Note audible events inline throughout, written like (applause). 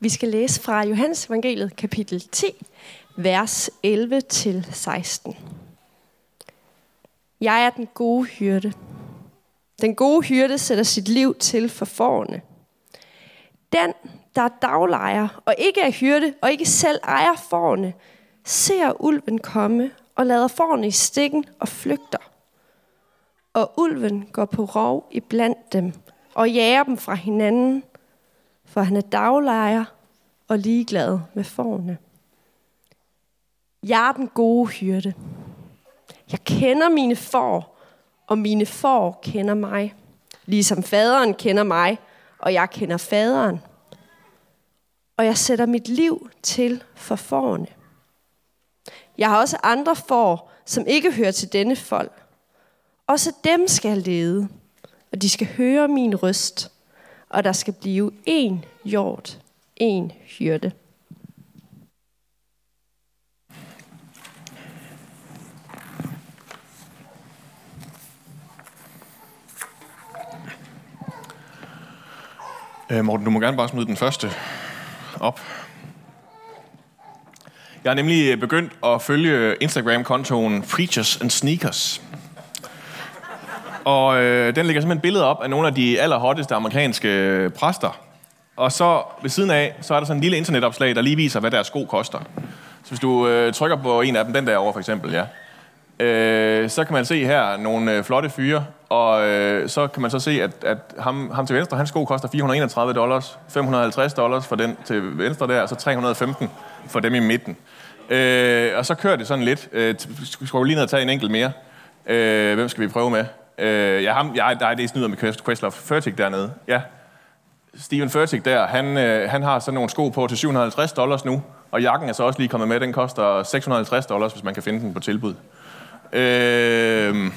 Vi skal læse fra Johannes evangeliet kapitel 10, vers 11-16. Jeg er den gode hyrde. Den gode hyrde sætter sit liv til for forne. Den, der er daglejer og ikke er hyrde og ikke selv ejer forne, ser ulven komme og lader forne i stikken og flygter. Og ulven går på rov i blandt dem og jager dem fra hinanden, for han er daglejer og ligeglad med forne. Jeg er den gode hyrde. Jeg kender mine får, og mine får kender mig. Ligesom faderen kender mig, og jeg kender faderen. Og jeg sætter mit liv til for forne. Jeg har også andre får, som ikke hører til denne folk. Også dem skal jeg lede, og de skal høre min røst, og der skal blive en hjort, en hyrde. Øh, Morten, du må gerne bare smide den første op. Jeg er nemlig begyndt at følge Instagram-kontoen Preachers and Sneakers. Og øh, den lægger simpelthen billeder op af nogle af de allerhotteste amerikanske øh, præster. Og så ved siden af, så er der sådan en lille internetopslag, der lige viser, hvad deres sko koster. Så hvis du øh, trykker på en af dem, den der over for eksempel, ja, øh, så kan man se her nogle øh, flotte fyre, og øh, så kan man så se, at, at ham, ham til venstre, hans sko koster 431 dollars, 550 dollars for den til venstre der, og så 315 for dem i midten. Øh, og så kører det sådan lidt. Øh, skal vi lige ned og tage en enkelt mere? Øh, hvem skal vi prøve med? Øh, ja, ham, ja, der er det snyder med Questlove Furtick dernede. Ja. Steven Furtick der, han, øh, han har sådan nogle sko på til 750 dollars nu, og jakken er så også lige kommet med. Den koster 650 dollars, hvis man kan finde den på tilbud. Øh,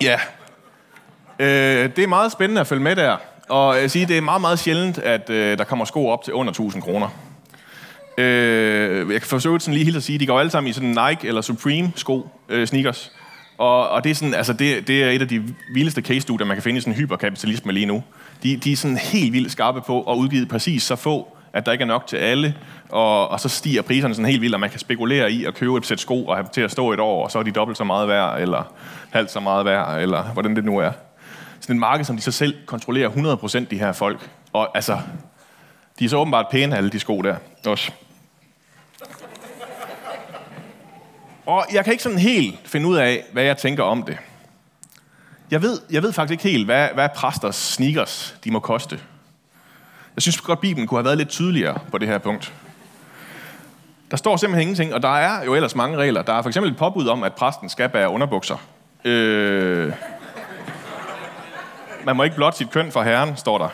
ja. Øh, det er meget spændende at følge med der. Og jeg siger, det er meget, meget sjældent, at øh, der kommer sko op til under 1000 kroner. Øh, jeg kan forsøge sådan lige helt at sige, de går alle sammen i sådan Nike eller Supreme sko, øh, sneakers. Og, og det, er sådan, altså det, det er et af de vildeste case-studier, man kan finde i sådan hyperkapitalisme lige nu. De, de er sådan helt vildt skarpe på at udgive præcis så få, at der ikke er nok til alle, og, og så stiger priserne sådan helt vildt, og man kan spekulere i at købe et sæt sko og have til at stå et år, og så er de dobbelt så meget værd, eller halvt så meget værd, eller hvordan det nu er. Sådan et marked, som de så selv kontrollerer 100% de her folk. Og altså, de er så åbenbart pæne, alle de sko der også. Og jeg kan ikke sådan helt finde ud af, hvad jeg tænker om det. Jeg ved, jeg ved faktisk ikke helt, hvad, hvad præsters sneakers de må koste. Jeg synes godt, Bibelen kunne have været lidt tydeligere på det her punkt. Der står simpelthen ingenting, og der er jo ellers mange regler. Der er for eksempel et påbud om, at præsten skal bære underbukser. Øh, man må ikke blot sit køn for herren, står der.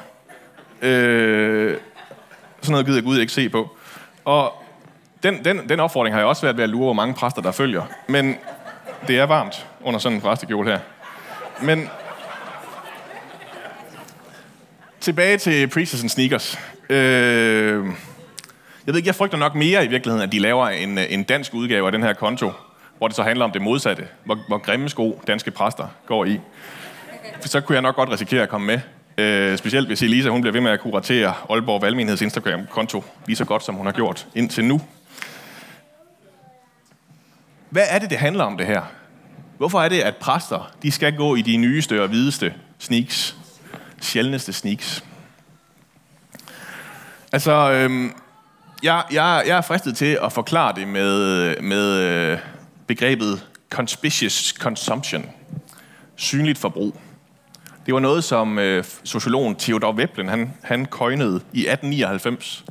Øh, sådan noget gider Gud ikke se på. Og den, den, den opfordring har jeg også været ved at lure, hvor mange præster, der følger. Men det er varmt under sådan en præstekjole her. Men tilbage til Preachers and Sneakers. Øh, jeg ved ikke, jeg frygter nok mere i virkeligheden, at de laver en, en dansk udgave af den her konto, hvor det så handler om det modsatte, hvor, hvor grimme sko danske præster går i. For så kunne jeg nok godt risikere at komme med. Øh, specielt hvis Elisa hun bliver ved med at kuratere Aalborg Valmenigheds Instagram-konto lige så godt, som hun har gjort indtil nu. Hvad er det, det handler om det her? Hvorfor er det, at præster de skal gå i de nyeste og hvideste sneaks? Sjældneste sneaks. Altså, øhm, jeg, jeg, jeg er fristet til at forklare det med, med øh, begrebet conspicuous consumption. Synligt forbrug. Det var noget, som øh, sociologen Theodor Veblen han, han coinede i 1899.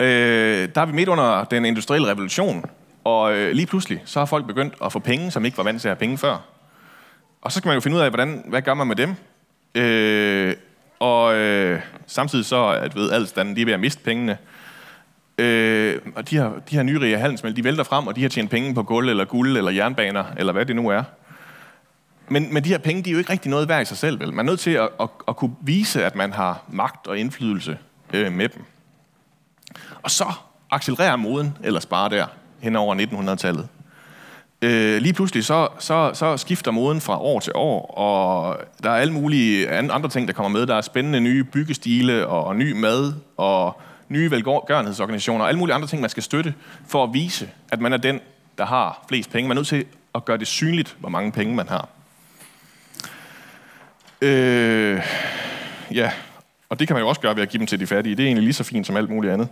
Øh, der er vi midt under den industrielle revolution, og øh, lige pludselig, så har folk begyndt at få penge, som ikke var vant til at have penge før. Og så skal man jo finde ud af, hvordan, hvad gør man med dem? Øh, og øh, samtidig så, at ved adelsstanden, de er ved at miste pengene. Øh, og de her, de her nyrige handelsmænd, de vælter frem, og de har tjent penge på guld, eller guld, eller jernbaner, eller hvad det nu er. Men, men de her penge, de er jo ikke rigtig noget værd i sig selv, vel? Man er nødt til at, at, at kunne vise, at man har magt og indflydelse øh, med dem. Og så accelererer moden eller sparer der hen over 1900-tallet. øh, lige pludselig så, så, så skifter moden fra år til år, og der er alle mulige andre ting, der kommer med. Der er spændende nye byggestile, og ny mad, og nye velgørenhedsorganisationer, og alle mulige andre ting, man skal støtte, for at vise, at man er den, der har flest penge. Man er nødt til at gøre det synligt, hvor mange penge man har. Øh, ja, og det kan man jo også gøre ved at give dem til de fattige. Det er egentlig lige så fint som alt muligt andet.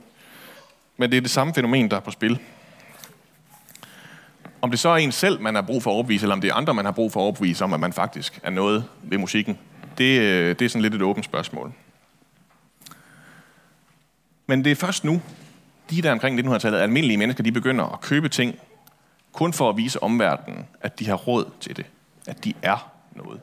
Men det er det samme fænomen, der er på spil. Om det så er en selv, man har brug for at overbevise, eller om det er andre, man har brug for at overbevise om, at man faktisk er noget ved musikken, det, øh, det er sådan lidt et åbent spørgsmål. Men det er først nu, de der omkring 1900-tallet, almindelige mennesker, de begynder at købe ting, kun for at vise omverdenen, at de har råd til det. At de er noget.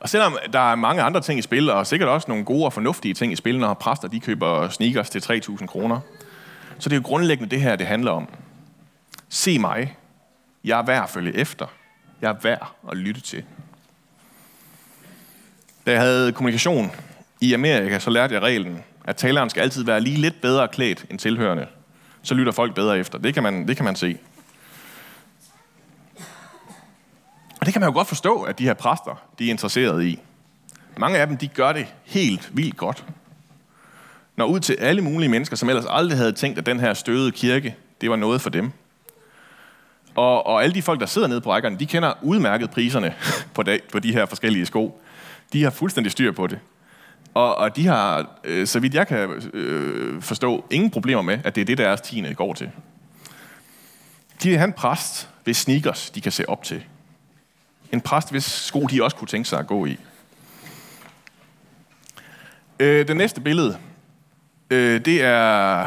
Og selvom der er mange andre ting i spil, og sikkert også nogle gode og fornuftige ting i spil, når præster de køber sneakers til 3.000 kroner, så det er jo grundlæggende det her, det handler om. Se mig. Jeg er værd at følge efter. Jeg er værd at lytte til. Da jeg havde kommunikation i Amerika, så lærte jeg reglen, at taleren skal altid være lige lidt bedre klædt end tilhørende. Så lytter folk bedre efter. Det kan man, det kan man se. Og det kan man jo godt forstå, at de her præster, de er interesserede i. Mange af dem, de gør det helt vildt godt. Når ud til alle mulige mennesker, som ellers aldrig havde tænkt, at den her støvede kirke, det var noget for dem. Og, og alle de folk, der sidder nede på rækkerne, de kender udmærket priserne (laughs) på, dag, på de her forskellige sko. De har fuldstændig styr på det. Og, og de har, øh, så vidt jeg kan øh, forstå, ingen problemer med, at det er det, deres tiende går til. De han en præst, hvis sneakers de kan se op til. En præst, hvis sko de også kunne tænke sig at gå i. Øh, det næste billede, øh, det er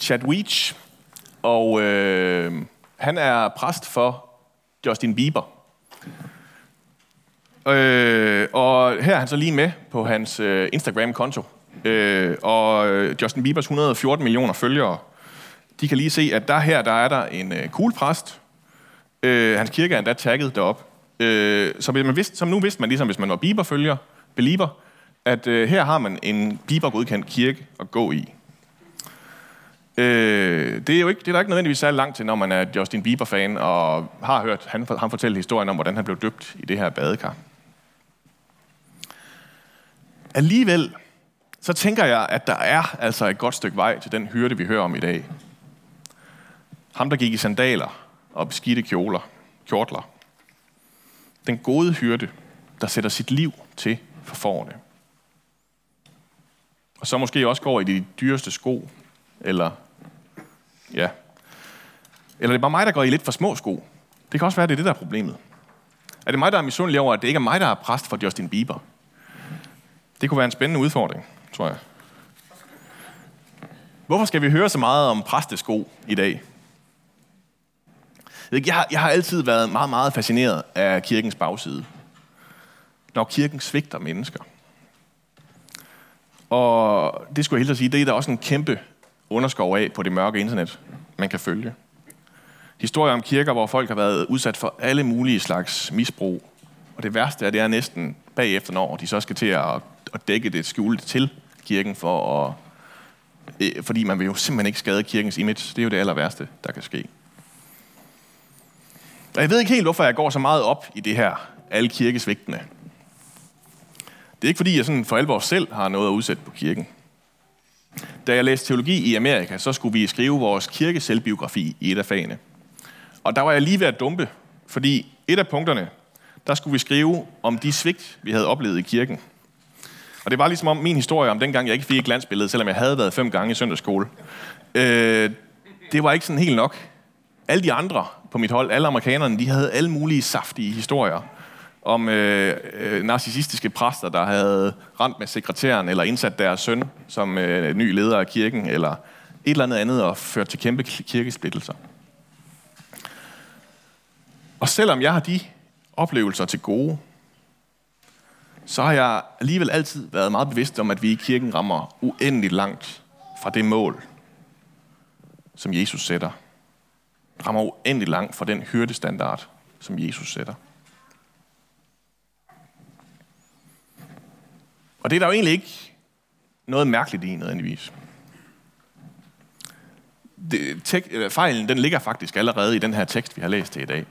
Chad Weech, og øh, han er præst for Justin Bieber. Øh, og her er han så lige med på hans øh, Instagram-konto. Øh, og øh, Justin Biebers 114 millioner følgere, de kan lige se, at der her der er der en øh, cool præst. Øh, hans kirke er endda tagget derop. Øh, så man vidste, som nu vidste man, ligesom hvis man var Bieber-følger, belieber, at øh, her har man en Bieber-godkendt kirke at gå i. Øh, det er jo ikke, det er der ikke nødvendigvis særlig langt til, når man er Justin Bieber-fan og har hørt han, han fortælle historien om, hvordan han blev døbt i det her badekar. Alligevel, så tænker jeg, at der er altså et godt stykke vej til den hyrde, vi hører om i dag. Ham, der gik i sandaler og beskidte kjoler, kjortler. Den gode hyrde, der sætter sit liv til for forne. Og så måske også går i de dyreste sko, eller ja, eller det er bare mig, der går i lidt for små sko. Det kan også være, at det er det, der er problemet. Er det mig, der er misundelig over, at det ikke er mig, der er præst for Justin Bieber? Det kunne være en spændende udfordring, tror jeg. Hvorfor skal vi høre så meget om præstesko i dag? Jeg har, jeg har altid været meget, meget fascineret af kirkens bagside. Når kirken svigter mennesker. Og det skulle jeg helt sige, det er der også en kæmpe underskov af på det mørke internet, man kan følge. Historier om kirker, hvor folk har været udsat for alle mulige slags misbrug. Og det værste er, det er næsten bagefter, når de så skal til at at dække det, skjule det til kirken, for at, øh, fordi man vil jo simpelthen ikke skade kirkens image. Det er jo det aller værste, der kan ske. Og jeg ved ikke helt, hvorfor jeg går så meget op i det her, alle kirkesvigtene. Det er ikke fordi, jeg sådan for alvor selv har noget at udsætte på kirken. Da jeg læste teologi i Amerika, så skulle vi skrive vores kirkeselvbiografi i et af fagene. Og der var jeg lige ved at dumpe, fordi et af punkterne, der skulle vi skrive om de svigt, vi havde oplevet i kirken. Og det var ligesom om min historie om dengang, jeg ikke fik et glansbillede, selvom jeg havde været fem gange i søndagsskole. Øh, det var ikke sådan helt nok. Alle de andre på mit hold, alle amerikanerne, de havde alle mulige saftige historier om øh, øh, narcissistiske præster, der havde rent med sekretæren, eller indsat deres søn som øh, ny leder af kirken, eller et eller andet andet, og ført til kæmpe kirkesplittelser. Og selvom jeg har de oplevelser til gode, så har jeg alligevel altid været meget bevidst om, at vi i kirken rammer uendeligt langt fra det mål, som Jesus sætter. Rammer uendeligt langt fra den hyrdestandard, som Jesus sætter. Og det er der jo egentlig ikke noget mærkeligt i nødvendigvis. det, tek, øh, fejlen den ligger faktisk allerede i den her tekst, vi har læst til i dag.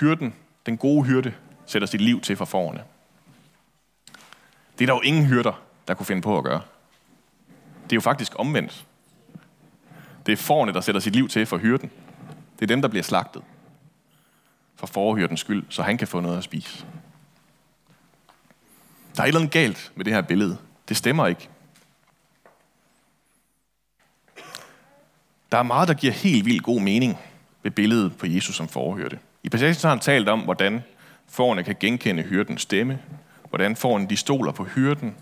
Hyrden, den gode hyrde, sætter sit liv til for forerne. Det er der jo ingen hyrder, der kunne finde på at gøre. Det er jo faktisk omvendt. Det er forerne, der sætter sit liv til for hyrden. Det er dem, der bliver slagtet. For forhyrdens skyld, så han kan få noget at spise. Der er et eller andet galt med det her billede. Det stemmer ikke. Der er meget, der giver helt vildt god mening ved billedet på Jesus som forhørte. I passagen har han talt om, hvordan forerne kan genkende hyrdens stemme, hvordan forerne de stoler på hyrden,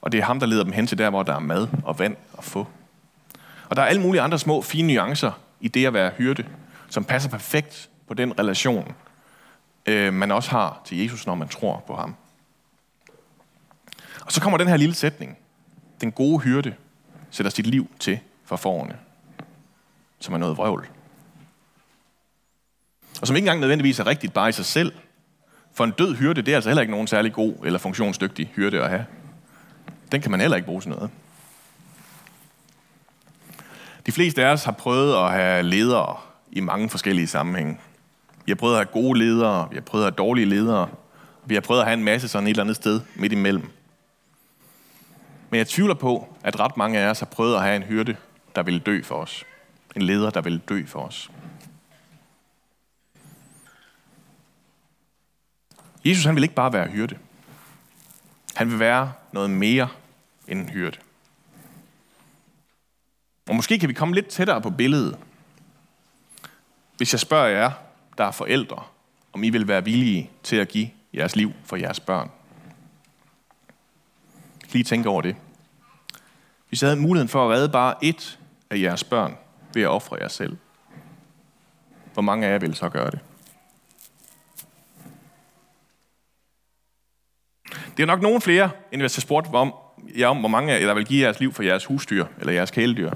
og det er ham, der leder dem hen til der, hvor der er mad og vand at få. Og der er alle mulige andre små, fine nuancer i det at være hyrde, som passer perfekt på den relation, øh, man også har til Jesus, når man tror på ham. Og så kommer den her lille sætning. Den gode hyrde sætter sit liv til for forerne, som er noget vrøvl. Og som ikke engang nødvendigvis er rigtigt bare i sig selv. For en død hyrde, det er altså heller ikke nogen særlig god eller funktionsdygtig hyrde at have. Den kan man heller ikke bruge til noget. De fleste af os har prøvet at have ledere i mange forskellige sammenhænge. Vi har prøvet at have gode ledere, vi har prøvet at have dårlige ledere, vi har prøvet at have en masse sådan et eller andet sted midt imellem. Men jeg tvivler på, at ret mange af os har prøvet at have en hyrde, der ville dø for os. En leder, der ville dø for os. Jesus han vil ikke bare være hyrde. Han vil være noget mere end en hyrde. Og måske kan vi komme lidt tættere på billedet. Hvis jeg spørger jer, der er forældre, om I vil være villige til at give jeres liv for jeres børn. Lige tænke over det. Hvis jeg havde muligheden for at redde bare ét af jeres børn ved at ofre jer selv, hvor mange af jer ville så gøre det? Det er nok nogen flere, end hvis jeg spurgte om, jer om, hvor mange af jer, der vil give jeres liv for jeres husdyr eller jeres kæledyr.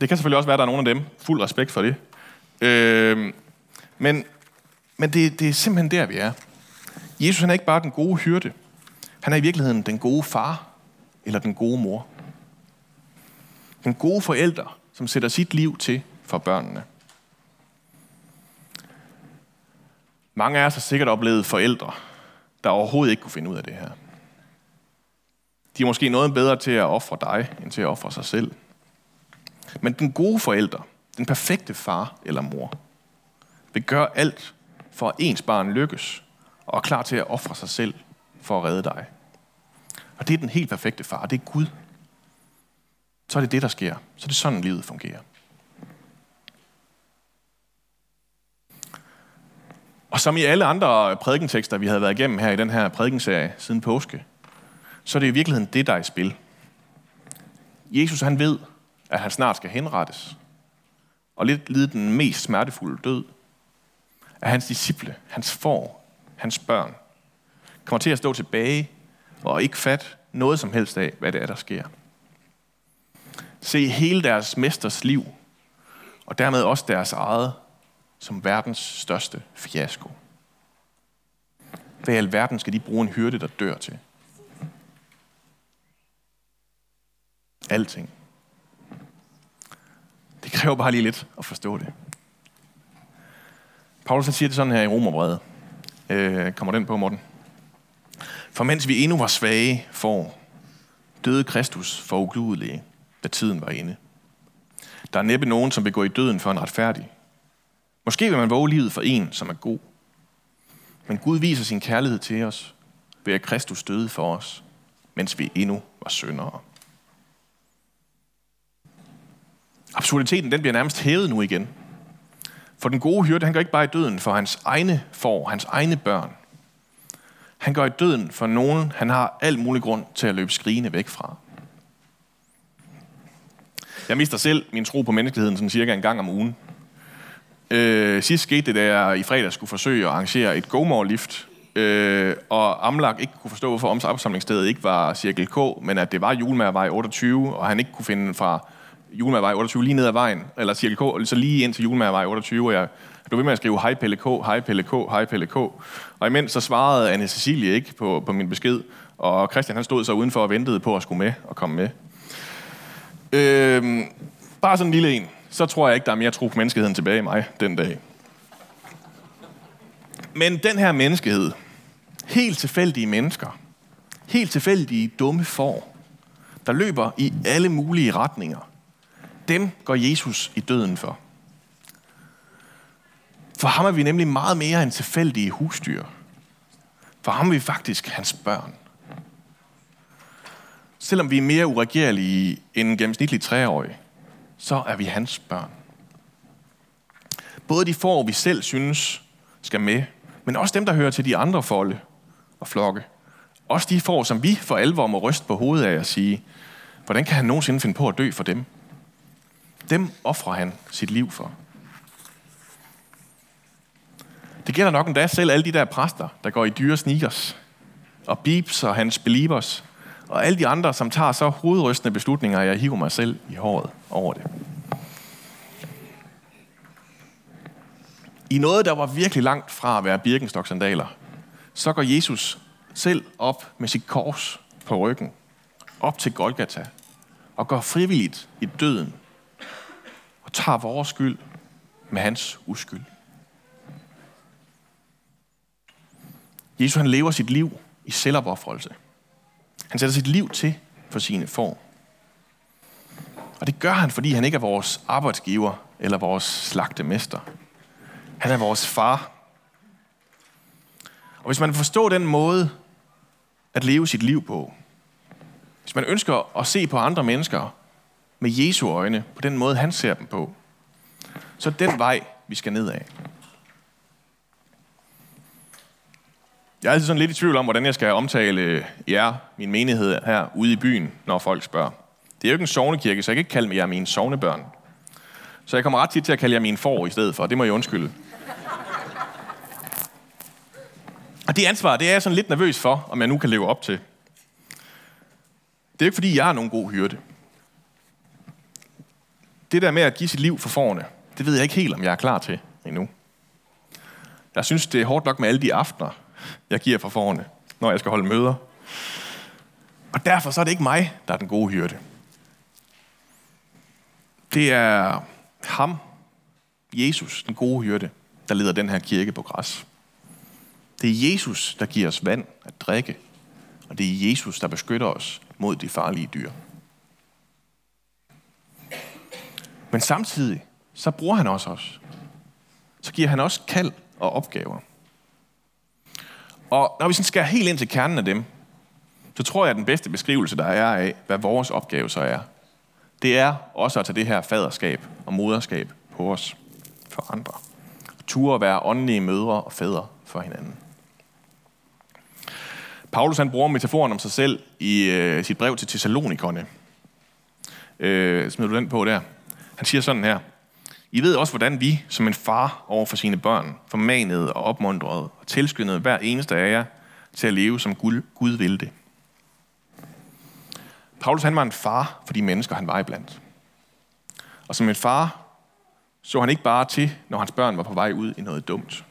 Det kan selvfølgelig også være, at der er nogen af dem. Fuld respekt for det. Øh, men men det, det er simpelthen der, vi er. Jesus han er ikke bare den gode hyrde. Han er i virkeligheden den gode far eller den gode mor. Den gode forælder, som sætter sit liv til for børnene. Mange af os har sikkert oplevet forældre, der overhovedet ikke kunne finde ud af det her. De er måske noget bedre til at ofre dig, end til at ofre sig selv. Men den gode forælder, den perfekte far eller mor, vil gøre alt for at ens barn lykkes, og er klar til at ofre sig selv for at redde dig. Og det er den helt perfekte far, det er Gud. Så er det det, der sker. Så er det sådan, livet fungerer. Og som i alle andre prædikentekster, vi havde været igennem her i den her prædikenserie siden påske, så er det i virkeligheden det, der er i spil. Jesus han ved, at han snart skal henrettes, og lidt lide den mest smertefulde død, at hans disciple, hans får, hans børn, kommer til at stå tilbage og ikke fat noget som helst af, hvad det er, der sker. Se hele deres mesters liv, og dermed også deres eget, som verdens største fiasko. Hvad i alverden skal de bruge en hyrde, der dør til? Alting. Det kræver bare lige lidt at forstå det. Paulus siger det sådan her i Romerbrevet. Øh, kommer den på, Morten? For mens vi endnu var svage for, døde Kristus for ugudelige, da tiden var inde. Der er næppe nogen, som vil gå i døden for en retfærdig. Måske vil man våge livet for en, som er god. Men Gud viser sin kærlighed til os, ved at Kristus døde for os, mens vi endnu var syndere. Absurditeten den bliver nærmest hævet nu igen. For den gode hyrde, han går ikke bare i døden for hans egne for, hans egne børn. Han går i døden for nogen, han har al mulig grund til at løbe skrigende væk fra. Jeg mister selv min tro på menneskeligheden sådan cirka en gang om ugen. Øh, sidst skete det, da jeg i fredag skulle forsøge at arrangere et GoMore-lift, øh, og Amlak ikke kunne forstå, hvorfor opsamlingsstedet ikke var Cirkel K, men at det var Julemærvej 28, og han ikke kunne finde fra Julemærvej 28 lige ned ad vejen, eller Cirkel K, så lige ind til Julemærvej 28, og jeg du ved med at skrive hej Pelle K, hej Pelle K, hej Pelle K. Og imens så svarede Anne Cecilie ikke på, på min besked, og Christian han stod så udenfor og ventede på at skulle med og komme med. Øh, bare sådan en lille en. Så tror jeg ikke, der er mere tro på menneskeheden tilbage i mig den dag. Men den her menneskehed, helt tilfældige mennesker, helt tilfældige dumme får, der løber i alle mulige retninger, dem går Jesus i døden for. For ham er vi nemlig meget mere end tilfældige husdyr. For ham er vi faktisk hans børn. Selvom vi er mere uregerlige end en gennemsnitlig treårig, så er vi hans børn. Både de får, vi selv synes skal med, men også dem, der hører til de andre folde og flokke. Også de får, som vi for alvor må ryste på hovedet af og sige, hvordan kan han nogensinde finde på at dø for dem? Dem offrer han sit liv for. Det gælder nok endda selv alle de der præster, der går i dyre sneakers, og Beeps og hans believers, og alle de andre, som tager så hovedrystende beslutninger, at jeg hiver mig selv i håret over det. I noget, der var virkelig langt fra at være birkenstoksandaler, så går Jesus selv op med sit kors på ryggen, op til Golgata, og går frivilligt i døden, og tager vores skyld med hans uskyld. Jesus han lever sit liv i selvopoffrelse. Han sætter sit liv til for sine får. Og det gør han, fordi han ikke er vores arbejdsgiver eller vores slagtemester. Han er vores far. Og hvis man forstår den måde at leve sit liv på, hvis man ønsker at se på andre mennesker med Jesu øjne, på den måde han ser dem på, så er den vej, vi skal ned af. Jeg er altid sådan lidt i tvivl om, hvordan jeg skal omtale øh, jer, min menighed her ude i byen, når folk spørger. Det er jo ikke en sovnekirke, så jeg kan ikke kalde jer mine sovnebørn. Så jeg kommer ret tit til at kalde jer mine får i stedet for, det må jeg undskylde. Og det ansvar, det er jeg sådan lidt nervøs for, om jeg nu kan leve op til. Det er ikke, fordi jeg er nogen god hyrde. Det der med at give sit liv for forne, det ved jeg ikke helt, om jeg er klar til endnu. Jeg synes, det er hårdt nok med alle de aftener, jeg giver fra forne, når jeg skal holde møder. Og derfor så er det ikke mig, der er den gode hyrde. Det er ham, Jesus, den gode hyrde, der leder den her kirke på græs. Det er Jesus, der giver os vand at drikke, og det er Jesus, der beskytter os mod de farlige dyr. Men samtidig, så bruger han også os. Så giver han også kald og opgaver. Og når vi sådan skal helt ind til kernen af dem, så tror jeg, at den bedste beskrivelse, der er af, hvad vores opgave så er, det er også at tage det her faderskab og moderskab på os for andre. Ture at være åndelige mødre og fædre for hinanden. Paulus han bruger metaforen om sig selv i øh, sit brev til Thessalonikerne. Øh, smider du den på der? Han siger sådan her. I ved også, hvordan vi, som en far over for sine børn, formanede og opmuntrede og tilskyndede hver eneste af jer til at leve, som Gud, Gud ville det. Paulus han var en far for de mennesker, han var iblandt. Og som en far så han ikke bare til, når hans børn var på vej ud i noget dumt.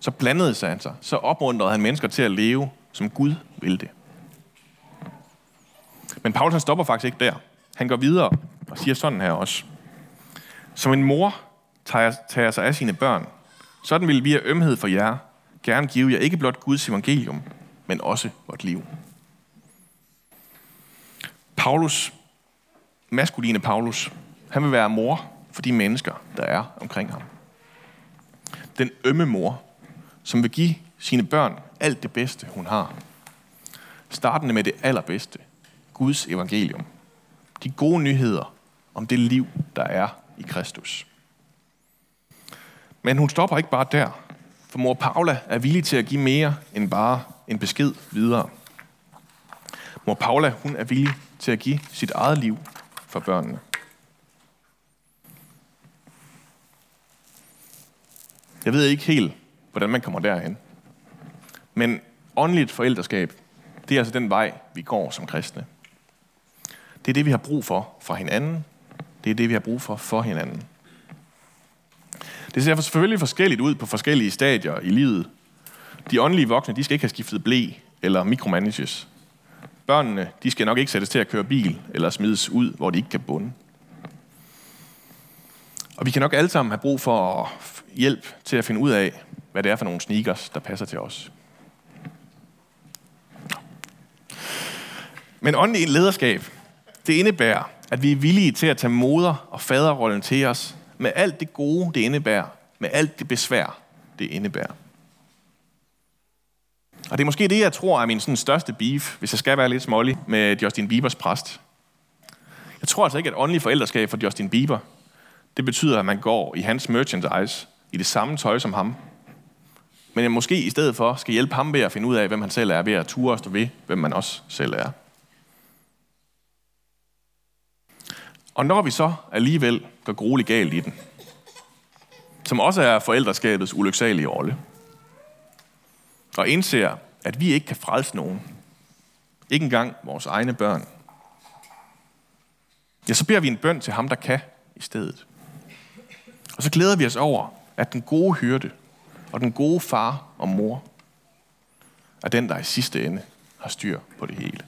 Så blandede sig han sig. Så opmuntrede han mennesker til at leve, som Gud ville det. Men Paulus han stopper faktisk ikke der. Han går videre og siger sådan her også. Som en mor tager, tager sig af sine børn, sådan vil vi af ømhed for jer gerne give jer ikke blot Guds evangelium, men også vort liv. Paulus, maskuline Paulus, han vil være mor for de mennesker, der er omkring ham. Den ømme mor, som vil give sine børn alt det bedste, hun har. Startende med det allerbedste, Guds evangelium. De gode nyheder om det liv, der er i Kristus. Men hun stopper ikke bare der, for mor Paula er villig til at give mere end bare en besked videre. Mor Paula, hun er villig til at give sit eget liv for børnene. Jeg ved ikke helt, hvordan man kommer derhen. Men åndeligt forældreskab, det er altså den vej, vi går som kristne. Det er det, vi har brug for fra hinanden. Det er det, vi har brug for for hinanden. Det ser selvfølgelig forskelligt ud på forskellige stadier i livet. De åndelige voksne, de skal ikke have skiftet blæ eller mikromanages. børnene, de skal nok ikke sættes til at køre bil eller smides ud, hvor de ikke kan bunde. Og vi kan nok alle sammen have brug for hjælp til at finde ud af, hvad det er for nogle sneakers, der passer til os. Men åndelig lederskab, det indebærer, at vi er villige til at tage moder og faderrollen til os, med alt det gode, det indebærer, med alt det besvær, det indebærer. Og det er måske det, jeg tror er min sådan største beef, hvis jeg skal være lidt smålig, med Justin Biebers præst. Jeg tror altså ikke, at åndelig forældreskab for Justin Bieber, det betyder, at man går i hans merchandise, i det samme tøj som ham. Men jeg måske i stedet for skal hjælpe ham ved at finde ud af, hvem han selv er, ved at ture og stå ved, hvem man også selv er. Og når vi så alligevel går grueligt galt i den, som også er forældreskabets ulyksalige rolle, og indser, at vi ikke kan frelse nogen, ikke engang vores egne børn, ja, så beder vi en bøn til ham, der kan i stedet. Og så glæder vi os over, at den gode hyrde og den gode far og mor er den, der i sidste ende har styr på det hele.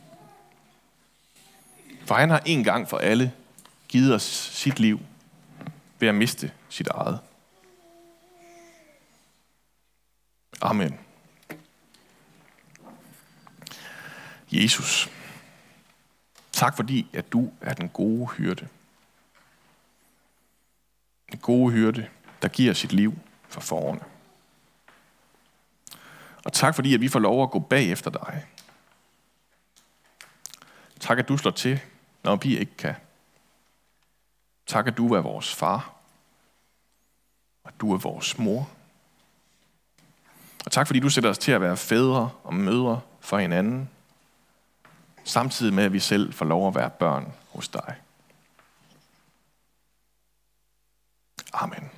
For han har en gang for alle givet os sit liv ved at miste sit eget. Amen. Jesus, tak fordi, at du er den gode hyrde. Den gode hyrde, der giver sit liv for forerne. Og tak fordi, at vi får lov at gå bag efter dig. Tak, at du slår til, når vi ikke kan. Tak, at du er vores far, og at du er vores mor. Og tak, fordi du sætter os til at være fædre og mødre for hinanden, samtidig med, at vi selv får lov at være børn hos dig. Amen.